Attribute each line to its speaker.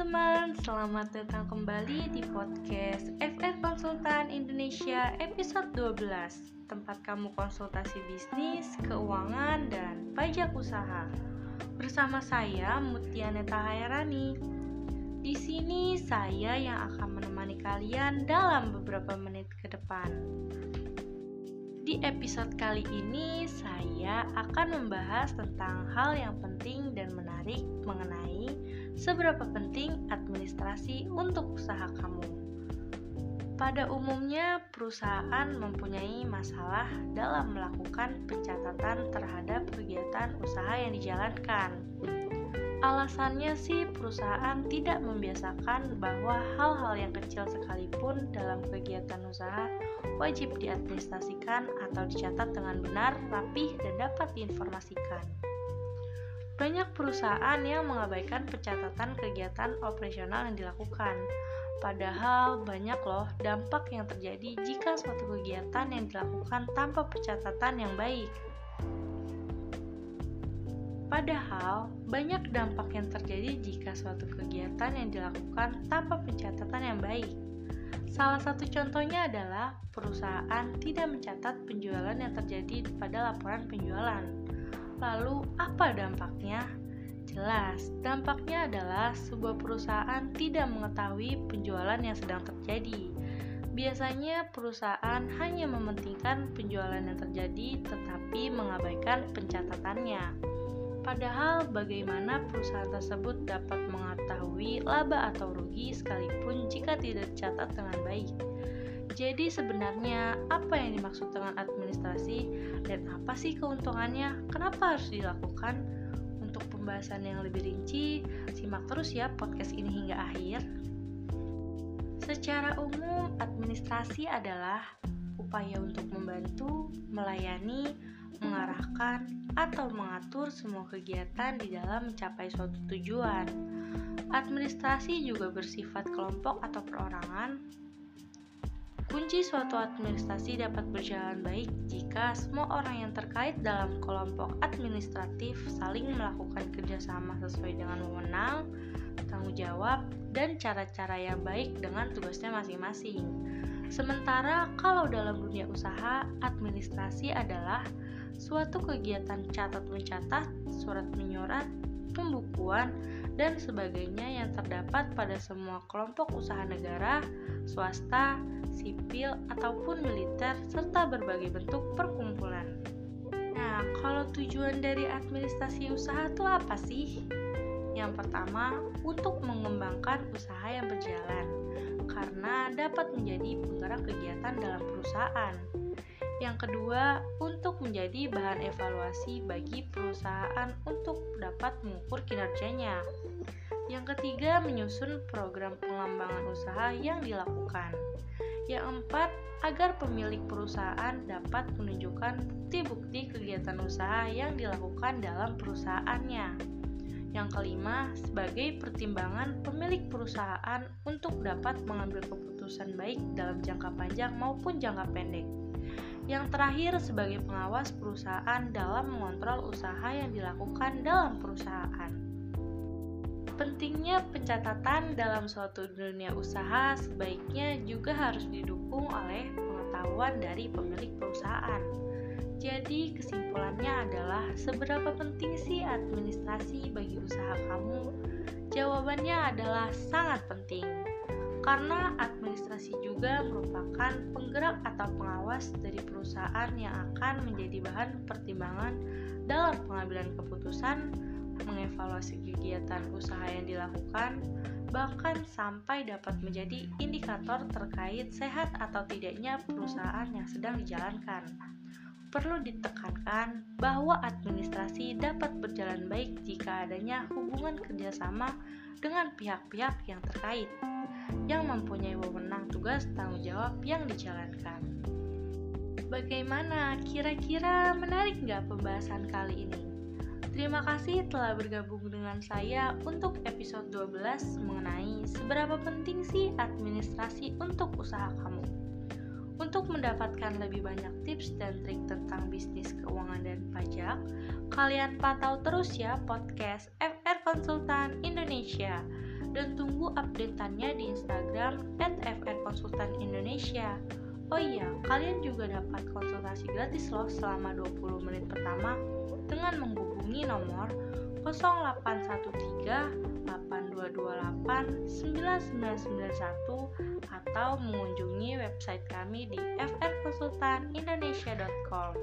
Speaker 1: teman-teman, selamat datang kembali di podcast FR Konsultan Indonesia episode 12 Tempat kamu konsultasi bisnis, keuangan, dan pajak usaha. Bersama saya Mutia Neta Hairani Di sini saya yang akan menemani kalian dalam beberapa menit ke depan. Di episode kali ini, saya akan membahas tentang hal yang penting dan menarik mengenai seberapa penting administrasi untuk usaha kamu. Pada umumnya, perusahaan mempunyai masalah dalam melakukan pencatatan terhadap kegiatan usaha yang dijalankan. Alasannya sih perusahaan tidak membiasakan bahwa hal-hal yang kecil sekalipun dalam kegiatan usaha wajib diadministrasikan atau dicatat dengan benar, rapih, dan dapat diinformasikan. Banyak perusahaan yang mengabaikan pencatatan kegiatan operasional yang dilakukan. Padahal banyak loh dampak yang terjadi jika suatu kegiatan yang dilakukan tanpa pencatatan yang baik. Padahal, banyak dampak yang terjadi jika suatu kegiatan yang dilakukan tanpa pencatatan yang baik. Salah satu contohnya adalah perusahaan tidak mencatat penjualan yang terjadi pada laporan penjualan. Lalu, apa dampaknya? Jelas, dampaknya adalah sebuah perusahaan tidak mengetahui penjualan yang sedang terjadi. Biasanya, perusahaan hanya mementingkan penjualan yang terjadi, tetapi mengabaikan pencatatannya. Padahal bagaimana perusahaan tersebut dapat mengetahui laba atau rugi sekalipun jika tidak dicatat dengan baik. Jadi sebenarnya apa yang dimaksud dengan administrasi dan apa sih keuntungannya? Kenapa harus dilakukan? Untuk pembahasan yang lebih rinci, simak terus ya podcast ini hingga akhir. Secara umum, administrasi adalah upaya untuk membantu, melayani, mengarahkan, atau mengatur semua kegiatan di dalam mencapai suatu tujuan. Administrasi juga bersifat kelompok atau perorangan. Kunci suatu administrasi dapat berjalan baik jika semua orang yang terkait dalam kelompok administratif saling melakukan kerjasama sesuai dengan wewenang, tanggung jawab, dan cara-cara yang baik dengan tugasnya masing-masing. Sementara kalau dalam dunia usaha, administrasi adalah suatu kegiatan catat mencatat, surat menyurat, pembukuan, dan sebagainya yang terdapat pada semua kelompok usaha negara, swasta, sipil, ataupun militer, serta berbagai bentuk perkumpulan. Nah, kalau tujuan dari administrasi usaha itu apa sih? Yang pertama, untuk mengembangkan usaha yang berjalan, karena dapat menjadi penggerak kegiatan dalam perusahaan. Yang kedua, untuk menjadi bahan evaluasi bagi perusahaan untuk dapat mengukur kinerjanya. Yang ketiga, menyusun program pengembangan usaha yang dilakukan. Yang empat, agar pemilik perusahaan dapat menunjukkan bukti-bukti kegiatan usaha yang dilakukan dalam perusahaannya. Yang kelima, sebagai pertimbangan pemilik perusahaan untuk dapat mengambil keputusan baik dalam jangka panjang maupun jangka pendek. Yang terakhir, sebagai pengawas perusahaan dalam mengontrol usaha yang dilakukan dalam perusahaan. Pentingnya pencatatan dalam suatu dunia usaha sebaiknya juga harus didukung oleh pengetahuan dari pemilik perusahaan. Jadi, kesimpulannya adalah seberapa penting sih administrasi bagi usaha kamu? Jawabannya adalah sangat penting karena administrasi juga merupakan penggerak atau pengawas dari perusahaan yang akan menjadi bahan pertimbangan dalam pengambilan keputusan, mengevaluasi kegiatan usaha yang dilakukan, bahkan sampai dapat menjadi indikator terkait sehat atau tidaknya perusahaan yang sedang dijalankan. Perlu ditekankan bahwa administrasi dapat berjalan baik jika adanya hubungan kerjasama dengan pihak-pihak yang terkait yang mempunyai wewenang tugas tanggung jawab yang dijalankan. Bagaimana? Kira-kira menarik nggak pembahasan kali ini? Terima kasih telah bergabung dengan saya untuk episode 12 mengenai seberapa penting sih administrasi untuk usaha kamu. Untuk mendapatkan lebih banyak tips dan trik tentang bisnis keuangan dan pajak, kalian pantau terus ya podcast FR Konsultan Indonesia. dan tunggu updateannya di Instagram @frkonsultanindonesia. Oh iya, kalian juga dapat konsultasi gratis loh selama 20 menit pertama dengan menghubungi nomor 0813 8228 9991 atau mengunjungi website kami di frkonsultanindonesia.com.